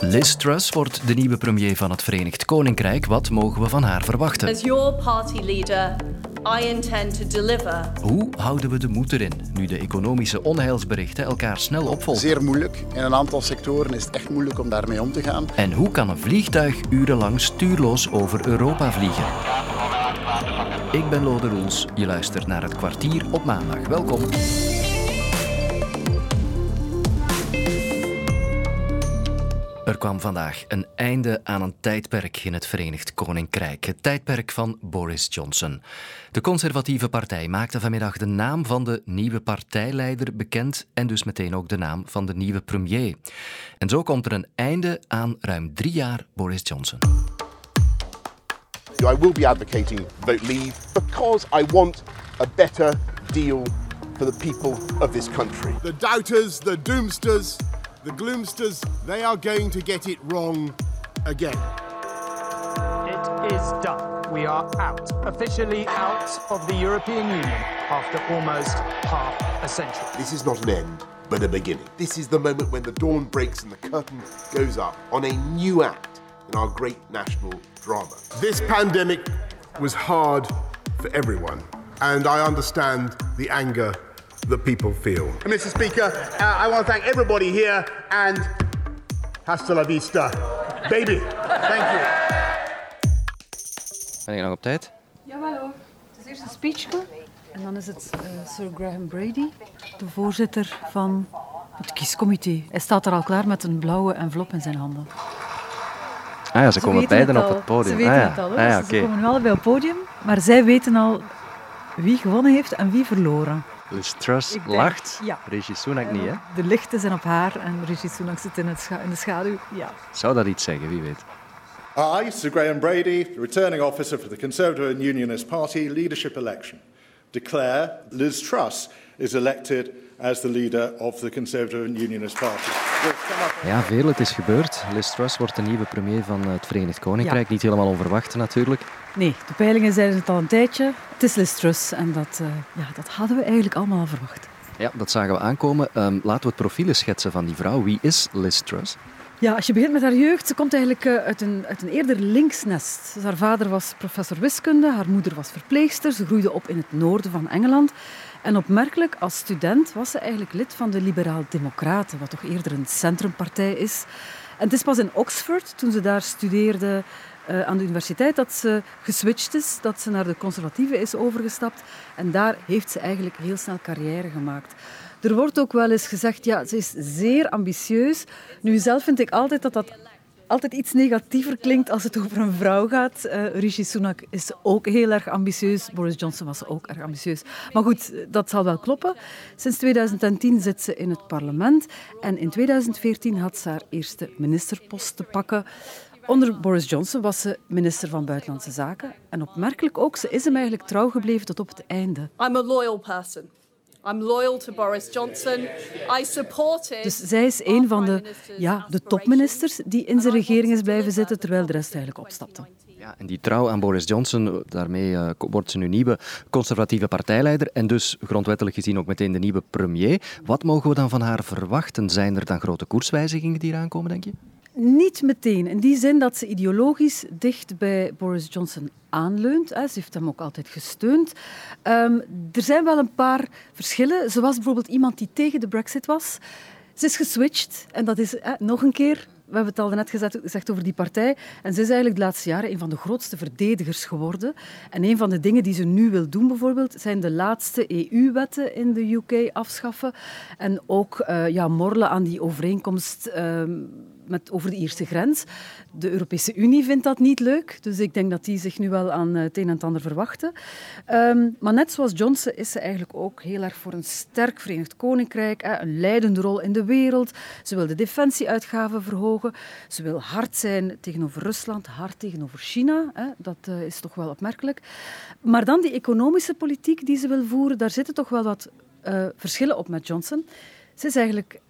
Liz Truss wordt de nieuwe premier van het Verenigd Koninkrijk. Wat mogen we van haar verwachten? As your party leader, I intend to deliver. Hoe houden we de moed erin nu de economische onheilsberichten elkaar snel opvolgen? Zeer moeilijk. In een aantal sectoren is het echt moeilijk om daarmee om te gaan. En hoe kan een vliegtuig urenlang stuurloos over Europa vliegen? Ik ben Lode Roels. Je luistert naar het kwartier op maandag. Welkom. Er kwam vandaag een einde aan een tijdperk in het Verenigd Koninkrijk. Het tijdperk van Boris Johnson. De conservatieve partij maakte vanmiddag de naam van de nieuwe partijleider bekend en dus meteen ook de naam van de nieuwe premier. En zo komt er een einde aan ruim drie jaar Boris Johnson. I will be advocating vote leave because I want a better deal for the people of this country. The doubters, the doomsters, the gloomsters, they are going to get it wrong again. It is done. We are out, officially out of the European Union after almost half a century. This is not an end, but a beginning. This is the moment when the dawn breaks and the curtain goes up on a new act in our great national drama. This pandemic was hard for everyone, and I understand the anger that people feel. Mr. Speaker, uh, I want to thank everybody here and hasta la vista, baby. Thank you. Ben je nog op tijd? Jawel hoor. Het is eerst een speechje en dan is het eh, Sir Graham Brady, de voorzitter van het kiescomité. Hij staat er al klaar met een blauwe envelop in zijn handen. Ah ja, ze komen beiden het op het podium. Ze weten ah, ja. het al. Ah, ja, Ze komen nu allebei op het podium, maar zij weten al wie gewonnen heeft en wie verloren. Liz Truss denk- lacht, ja. Sunak niet, hè? De lichten zijn op haar en Rishi Sunak zit in, het scha- in de schaduw. Ja. Zou dat iets zeggen, wie weet. I, Sir Graham Brady, the returning officer for the Conservative and Unionist Party leadership election, declare Liz Truss is elected as the leader of the Conservative and Unionist Party. Ja, veel, het is gebeurd. Liz Truss wordt de nieuwe premier van het Verenigd Koninkrijk. Niet helemaal onverwacht natuurlijk. Nee, de peilingen zeiden het al een tijdje. Het is Liz Truss en dat, eh, ja, dat hadden we eigenlijk allemaal al verwacht. Ja, dat zagen we aankomen. Ehm, laten we het profiel schetsen van die vrouw. Wie is Liz Truss? Ja, als je begint met haar jeugd, ze komt eigenlijk eh, uit een, uit een eerder linksnest. Dus haar vader was professor wiskunde, haar moeder was verpleegster. Ze groeide op in het noorden van Engeland. En opmerkelijk, als student was ze eigenlijk lid van de Liberaal-Democraten, wat toch eerder een centrumpartij is. En het is pas in Oxford, toen ze daar studeerde eh, aan de universiteit, dat ze geswitcht is, dat ze naar de conservatieven is overgestapt. En daar heeft ze eigenlijk heel snel carrière gemaakt. Er wordt ook wel eens gezegd, ja, ze is zeer ambitieus. Nu, zelf vind ik altijd dat dat altijd iets negatiever klinkt als het over een vrouw gaat. Eh, Rishi Sunak is ook heel erg ambitieus. Boris Johnson was ook erg ambitieus. Maar goed, dat zal wel kloppen. Sinds 2010 zit ze in het parlement. En in 2014 had ze haar eerste ministerpost te pakken. Onder Boris Johnson was ze minister van Buitenlandse Zaken. En opmerkelijk ook, ze is hem eigenlijk trouw gebleven tot op het einde. I'm a loyal person. I'm loyal to Boris Johnson. I supported. Dus zij is een van de, ja, de topministers die in zijn regering is blijven zitten, terwijl de rest eigenlijk opstapte. Ja, en die trouw aan Boris Johnson, daarmee eh, wordt ze nu nieuwe conservatieve partijleider en dus grondwettelijk gezien ook meteen de nieuwe premier. Wat mogen we dan van haar verwachten? Zijn er dan grote koerswijzigingen die eraan komen, denk je? Niet meteen, in die zin dat ze ideologisch dicht bij Boris Johnson aanleunt. Ze heeft hem ook altijd gesteund. Ehm, er zijn wel een paar verschillen. Ze was bijvoorbeeld iemand die tegen de brexit was. Ze is geswitcht en dat is nog een keer... We hebben het al net gezegd, gezegd over die partij. En ze is eigenlijk de laatste jaren een van de grootste verdedigers geworden. En een van de dingen die ze nu wil doen bijvoorbeeld, zijn de laatste EU-wetten in de UK afschaffen. En ook eh, ja, morrelen aan die overeenkomst ehm, met, over de Ierse grens. De Europese Unie vindt dat niet leuk, dus ik denk dat die zich nu wel aan eh, het een en ander verwachten. Ehm, maar net zoals Johnson is ze eigenlijk ook heel erg voor een sterk Verenigd Koninkrijk, een leidende rol in de wereld. Ze wil de defensieuitgaven verhogen. Ze wil hard zijn tegenover Rusland, hard tegenover China. Dat eh, is toch wel opmerkelijk. Maar dan die economische politiek die ze wil voeren, daar zitten toch wel wat eh, verschillen op met Johnson. Ze is eigenlijk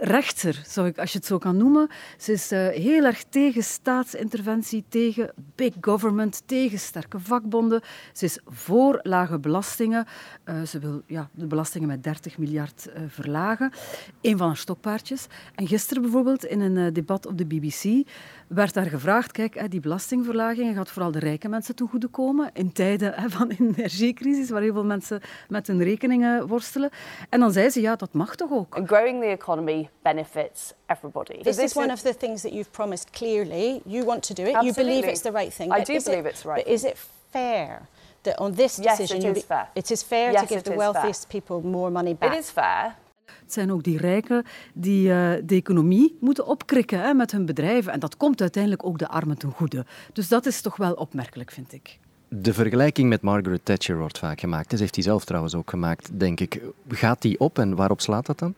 rechter, zou ik, als je het zo kan noemen. Ze is uh, heel erg tegen staatsinterventie, tegen big government, tegen sterke vakbonden. Ze is voor lage belastingen. Uh, ze wil ja, de belastingen met 30 miljard uh, verlagen. Een van haar stokpaardjes. En gisteren bijvoorbeeld in een debat op de BBC werd daar gevraagd, kijk, die belastingverlagingen gaat vooral de rijke mensen ten goede komen in tijden van energiecrisis, waar heel veel mensen met hun rekeningen worstelen. En dan zei ze, ja, dat mag toch ook. Growing the economy benefits everybody. This, is one of the things that you've promised clearly. You want to do it. Absolutely. You believe it's the right thing. I do believe it, it's right. But is it fair? That on this decision, yes, it is fair. It is fair yes, to give the wealthiest fair. people more money back. It is fair. Het zijn ook die rijken die uh, de economie moeten opkrikken hè, met hun bedrijven. En dat komt uiteindelijk ook de armen ten goede. Dus dat is toch wel opmerkelijk, vind ik. De vergelijking met Margaret Thatcher wordt vaak gemaakt. Dat heeft hij zelf trouwens ook gemaakt, denk ik. Gaat die op en waarop slaat dat dan?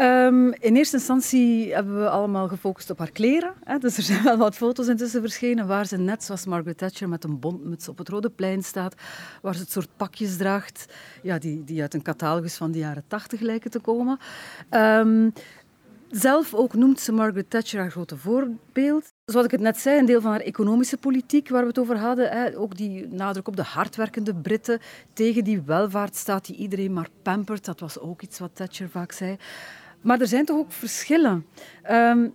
Um, in eerste instantie hebben we allemaal gefocust op haar kleren. Hè. Dus er zijn wel wat foto's intussen verschenen waar ze net zoals Margaret Thatcher met een bontmuts op het Rode Plein staat, waar ze het soort pakjes draagt ja, die, die uit een catalogus van de jaren tachtig lijken te komen. Um, zelf ook noemt ze Margaret Thatcher haar grote voorbeeld. Zoals ik het net zei, een deel van haar economische politiek waar we het over hadden. Hè, ook die nadruk op de hardwerkende Britten tegen die welvaartsstaat die iedereen maar pampert. Dat was ook iets wat Thatcher vaak zei. Maar er zijn toch ook verschillen. Um,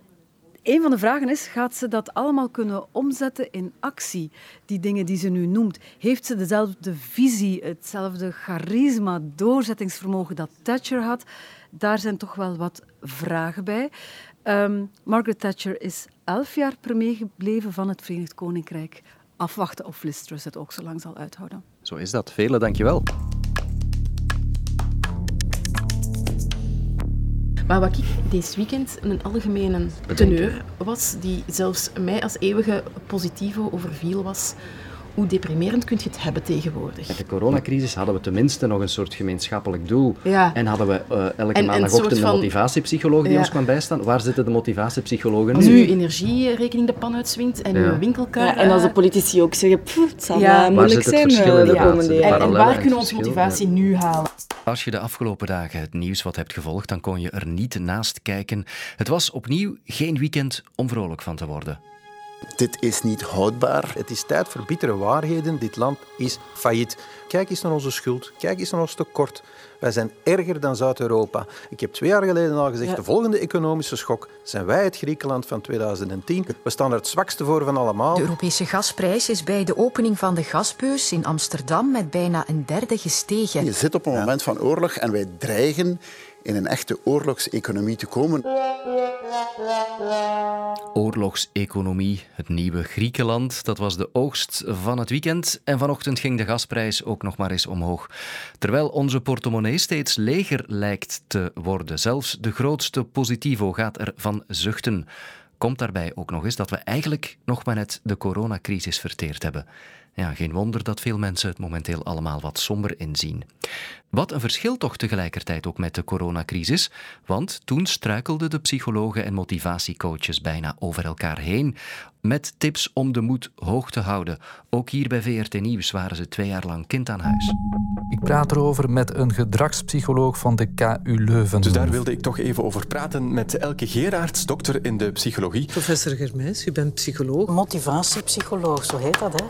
een van de vragen is, gaat ze dat allemaal kunnen omzetten in actie? Die dingen die ze nu noemt. Heeft ze dezelfde visie, hetzelfde charisma, doorzettingsvermogen dat Thatcher had? Daar zijn toch wel wat vragen bij. Um, Margaret Thatcher is elf jaar premier gebleven van het Verenigd Koninkrijk. Afwachten of Liz Truss het ook zo lang zal uithouden. Zo is dat. Vele, dankjewel. Maar wat ik deze weekend een algemene teneur was, die zelfs mij als eeuwige positivo overviel, was hoe deprimerend kun je het hebben tegenwoordig? Met de coronacrisis hadden we tenminste nog een soort gemeenschappelijk doel. Ja. En hadden we uh, elke en, maandagochtend een, motivatiepsycholoog die ja. ons kwam bijstaan. Waar zitten de motivatiepsychologen nu? Als uw energierekening de pan uitswingt en ja. uw winkelkar... Ja, en als de politici ook zeggen, het zal ja. moeilijk zijn eh, de komende jaren. En, en, waar kunnen we onze motivatie nu halen? Als je de afgelopen dagen het nieuws wat hebt gevolgd, dan kon je er niet naast kijken. Het was opnieuw geen weekend om vrolijk van te worden. Dit is niet houdbaar. Het is tijd voor bittere waarheden. Dit land is failliet. Kijk eens naar onze schuld. Kijk eens naar ons tekort. Wij zijn erger dan Zuid-Europa. Ik heb twee jaar geleden al gezegd, ja. de volgende economische schok zijn wij het Griekenland van 2010. We staan er het zwakste voor van allemaal. De Europese gasprijs is bij de opening van de gasbeurs in Amsterdam met bijna een derde gestegen. Je zit op een moment van oorlog en wij dreigen in een echte oorlogseconomie te komen. Oorlogseconomie, het nieuwe Griekenland, dat was de oogst van het weekend. En vanochtend ging de gasprijs ook nog maar eens omhoog. Terwijl onze portemonnee steeds leger lijkt te worden. Zelfs de grootste positivo gaat ervan zuchten. Komt daarbij ook nog eens dat we eigenlijk nog maar net de coronacrisis verteerd hebben. Ja, geen wonder dat veel mensen het momenteel allemaal wat somber inzien. Wat een verschil toch tegelijkertijd ook met de coronacrisis, want toen struikelden de psychologen en motivatiecoaches bijna over elkaar heen met tips om de moed hoog te houden. Ook hier bij VRT Nieuws waren ze twee jaar lang kind aan huis. Ik praat erover met een gedragspsycholoog van de KU Leuven. Dus daar wilde ik toch even over praten met Elke Geraerts, dokter in de psychologie. Professor Germijs, u bent psycholoog. Motivatiepsycholoog, zo heet dat, hè?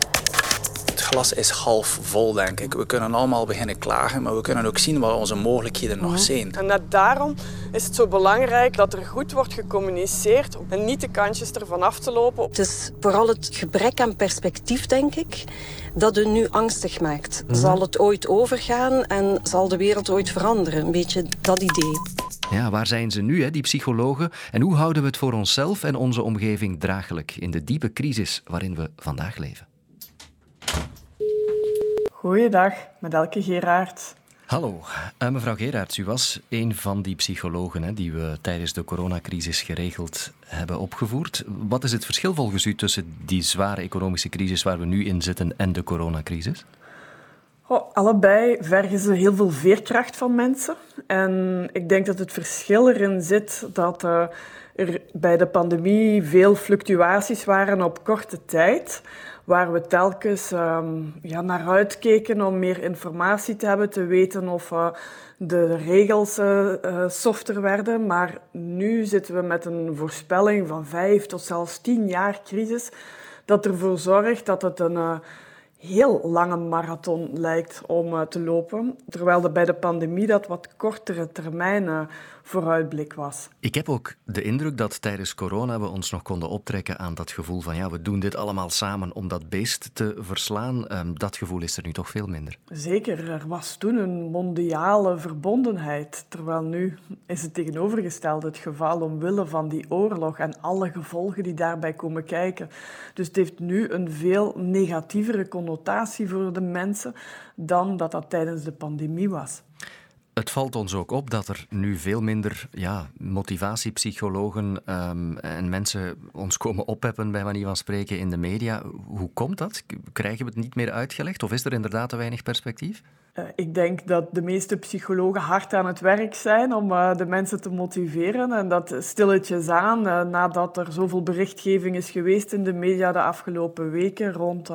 Het glas is half vol, denk ik. We kunnen allemaal beginnen klagen, maar we kunnen ook zien waar onze mogelijkheden nog zijn. En net daarom is het zo belangrijk dat er goed wordt gecommuniceerd en niet de kantjes ervan af te lopen. Het is vooral het gebrek aan perspectief, denk ik, dat u nu angstig maakt. Mm. Zal het ooit overgaan en zal de wereld ooit veranderen? Een beetje dat idee. Ja, waar zijn ze nu, hè, die psychologen? En hoe houden we het voor onszelf en onze omgeving draaglijk in de diepe crisis waarin we vandaag leven? Goeiedag, met Elke Geraert. Hallo, uh, mevrouw Geraerts, u was een van die psychologen hè, die we tijdens de coronacrisis geregeld hebben opgevoerd. Wat is het verschil volgens u tussen die zware economische crisis waar we nu in zitten en de coronacrisis? Oh, allebei vergen ze heel veel veerkracht van mensen. En ik denk dat het verschil erin zit dat uh, er bij de pandemie veel fluctuaties waren op korte tijd waar we telkens ehm, ja, naar uitkeken om meer informatie te hebben, te weten of uh, de regels uh, softer werden. Maar nu zitten we met een voorspelling van vijf tot zelfs tien jaar crisis, dat ervoor zorgt dat het een heel lange marathon lijkt om te lopen. Terwijl er bij de pandemie dat wat kortere termijnen vooruitblik was. Ik heb ook de indruk dat tijdens corona we ons nog konden optrekken aan dat gevoel van ja, we doen dit allemaal samen om dat beest te verslaan. Um, dat gevoel is er nu toch veel minder. Zeker, er was toen een mondiale verbondenheid, terwijl nu is het tegenovergestelde het geval omwille van die oorlog en alle gevolgen die daarbij komen kijken. Dus het heeft nu een veel negatievere connotatie voor de mensen dan dat dat tijdens de pandemie was. Het valt ons ook op dat er nu veel minder ja, motivatiepsychologen um, en mensen ons komen opheppen, bij manier van spreken, in de media. Hoe komt dat? Krijgen we het niet meer uitgelegd of is er inderdaad te weinig perspectief? Uh, ik denk dat de meeste psychologen hard aan het werk zijn om uh, de mensen te motiveren. En dat stilletjes aan, uh, nadat er zoveel berichtgeving is geweest in de media de afgelopen weken rond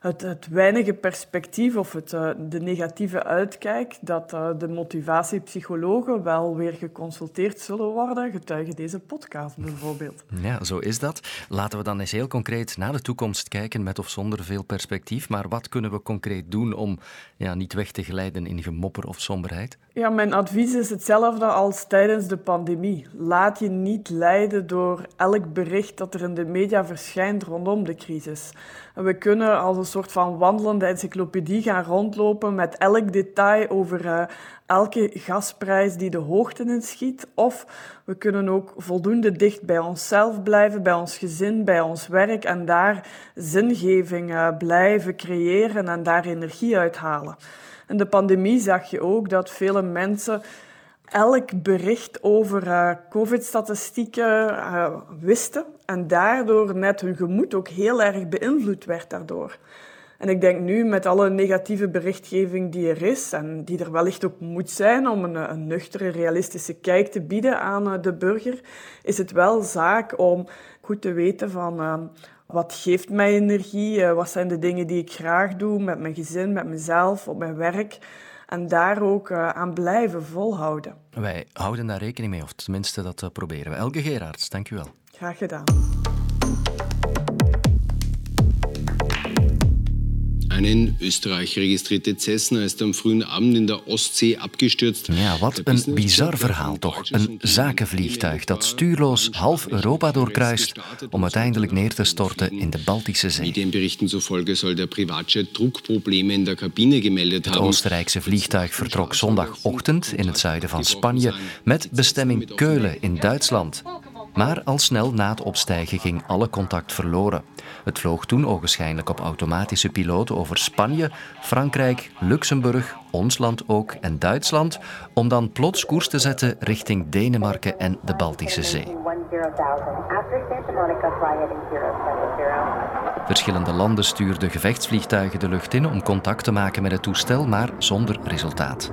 het, het weinige perspectief of het, uh, de negatieve uitkijk, dat uh, de motivatiepsychologen wel weer geconsulteerd zullen worden, getuigen deze podcast bijvoorbeeld. Ja, zo is dat. Laten we dan eens heel concreet naar de toekomst kijken, met of zonder veel perspectief. Maar wat kunnen we concreet doen om ja, niet weg te glijden in gemopper of somberheid? Ja, mijn advies is hetzelfde als tijdens de pandemie. Laat je niet leiden door elk bericht dat er in de media verschijnt rondom de crisis. we kunnen als een soort van wandelende encyclopedie gaan rondlopen met elk detail over uh, elke gasprijs die de hoogte in schiet. Of we kunnen ook voldoende dicht bij onszelf blijven, bij ons gezin, bij ons werk en daar zingeving uh, blijven creëren en daar energie uithalen. In de pandemie zag je ook dat vele mensen elk bericht over uh, COVID-statistieken wisten en daardoor net hun gemoed ook heel erg beïnvloed werd daardoor. En ik denk nu met alle negatieve berichtgeving die er is en die er wellicht ook moet zijn om een, een nuchtere, realistische kijk te bieden aan uh, de burger, is het wel zaak om goed te weten van wat geeft mij energie? Eh, wat zijn de dingen die ik graag doe met mijn gezin, met mezelf, op mijn werk? En daar ook uh, aan blijven volhouden. Wij houden daar rekening mee, of tenminste dat uh, proberen we. Elke Gerards, dank u wel. Graag gedaan. Ein in Österreich registrierte Cessna ist am frühen Abend in der Ostsee abgestürzt. Ja, wat een bizar verhaal toch. Een zakenvliegtuig dat stuurloos half Europa doorkruist om uiteindelijk neer te storten in de Baltische Zee. Medienberichten zufolge soll der Privatjet Druckprobleme in der Kabine gemeldet hebben. Het Oostenrijkse vliegtuig vertrok zondagochtend in het zuiden van Spanje met bestemming Keulen in Duitsland. Maar al snel na het opstijgen ging alle contact verloren. Het vloog toen ogenschijnlijk op automatische piloot over Spanje, Frankrijk, Luxemburg, ons land ook en Duitsland, om dan plots koers te zetten richting Denemarken en de Baltische Zee. Verschillende landen stuurden gevechtsvliegtuigen de lucht in om contact te maken met het toestel, maar zonder resultaat.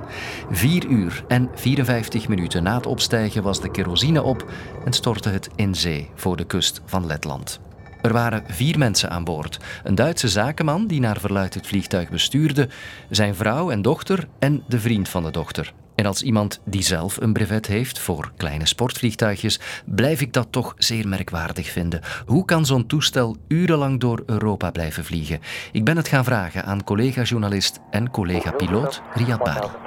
Vier uur en 54 minuten na het opstijgen was de kerosine op en stortte het in zee voor de kust van Letland. Er waren vier mensen aan boord. Een Duitse zakenman die naar verluid het vliegtuig bestuurde, zijn vrouw en dochter en de vriend van de dochter. En als iemand die zelf een brevet heeft voor kleine sportvliegtuigjes, blijf ik dat toch zeer merkwaardig vinden. Hoe kan zo'n toestel urenlang door Europa blijven vliegen? Ik ben het gaan vragen aan collega-journalist en collega-piloot Riyad Bari.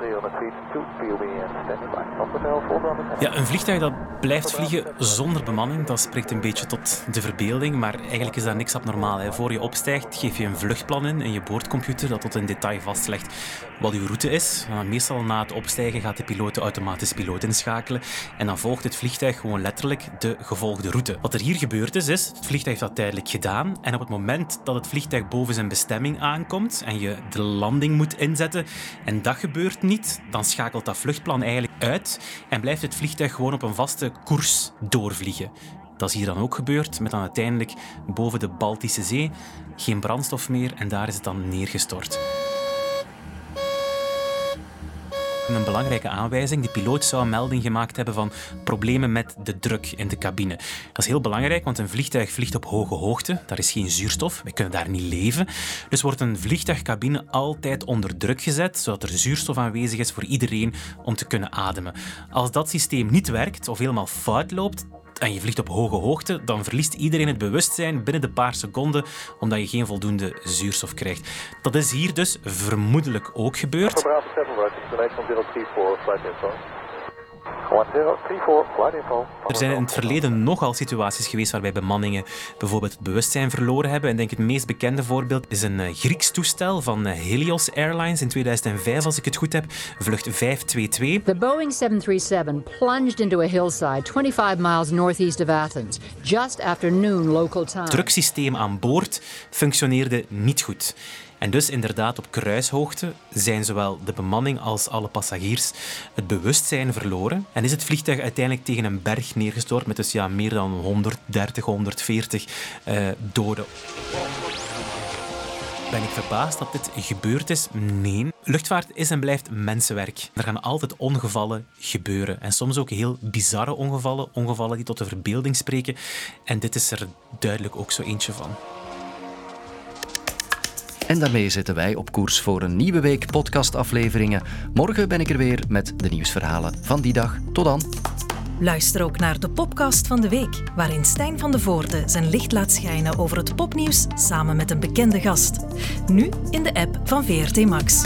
Ja, een vliegtuig dat blijft vliegen zonder bemanning, dat spreekt een beetje tot de verbeelding, maar eigenlijk is daar niks abnormaal. Hè. Voor je opstijgt, geef je een vluchtplan in in je boordcomputer dat tot in detail vastlegt wat uw route is. Meestal na het opstijgen gaat de piloot automatisch piloot inschakelen en dan volgt het vliegtuig gewoon letterlijk de gevolgde route. Wat er hier gebeurd is, is het vliegtuig heeft dat tijdelijk gedaan en op het moment dat het vliegtuig boven zijn bestemming aankomt en je de landing moet inzetten en dat gebeurt niet, dan schakelt dat vluchtplan eigenlijk uit en blijft het vliegtuig gewoon op een vaste koers doorvliegen. Dat is hier dan ook gebeurd, met dan uiteindelijk boven de Baltische Zee geen brandstof meer en daar is het dan neergestort. Een belangrijke aanwijzing. De piloot zou een melding gemaakt hebben van problemen met de druk in de cabine. Dat is heel belangrijk, want een vliegtuig vliegt op hoge hoogte. Daar is geen zuurstof. We kunnen daar niet leven. Dus wordt een vliegtuigcabine altijd onder druk gezet, zodat er zuurstof aanwezig is voor iedereen om te kunnen ademen. Als dat systeem niet werkt of helemaal fout loopt, en je vliegt op hoge hoogte, dan verliest iedereen het bewustzijn binnen de paar seconden, omdat je geen voldoende zuurstof krijgt. Dat is hier dus vermoedelijk ook gebeurd. Er zijn in het verleden nogal situaties geweest waarbij bemanningen bijvoorbeeld het bewustzijn verloren hebben. En denk het meest bekende voorbeeld is een eh, Grieks toestel van eh, Helios Airlines in 2005, als ik het goed heb, vlucht 522. The Boeing 737 plunged into a hillside 25 miles northeast of Athens, just after noon local time. Het druksysteem aan boord functioneerde niet goed. En dus inderdaad op kruishoogte zijn zowel de bemanning als alle passagiers het bewustzijn verloren en is het vliegtuig uiteindelijk tegen een berg neergestort met dus ja, meer dan 130, 140 uh, doden. Ben ik verbaasd dat dit gebeurd is? Nee. Luchtvaart is en blijft mensenwerk. Er gaan altijd ongevallen gebeuren. En soms ook heel bizarre ongevallen. Ongevallen die tot de verbeelding spreken. En dit is er duidelijk ook zo eentje van. En daarmee zitten wij op koers voor een nieuwe week podcastafleveringen. Morgen ben ik er weer met de nieuwsverhalen van die dag. Tot dan. Luister ook naar de podcast van de week, waarin Stijn van de Voorde zijn licht laat schijnen over het popnieuws samen met een bekende gast. Nu in de app van VRT Max.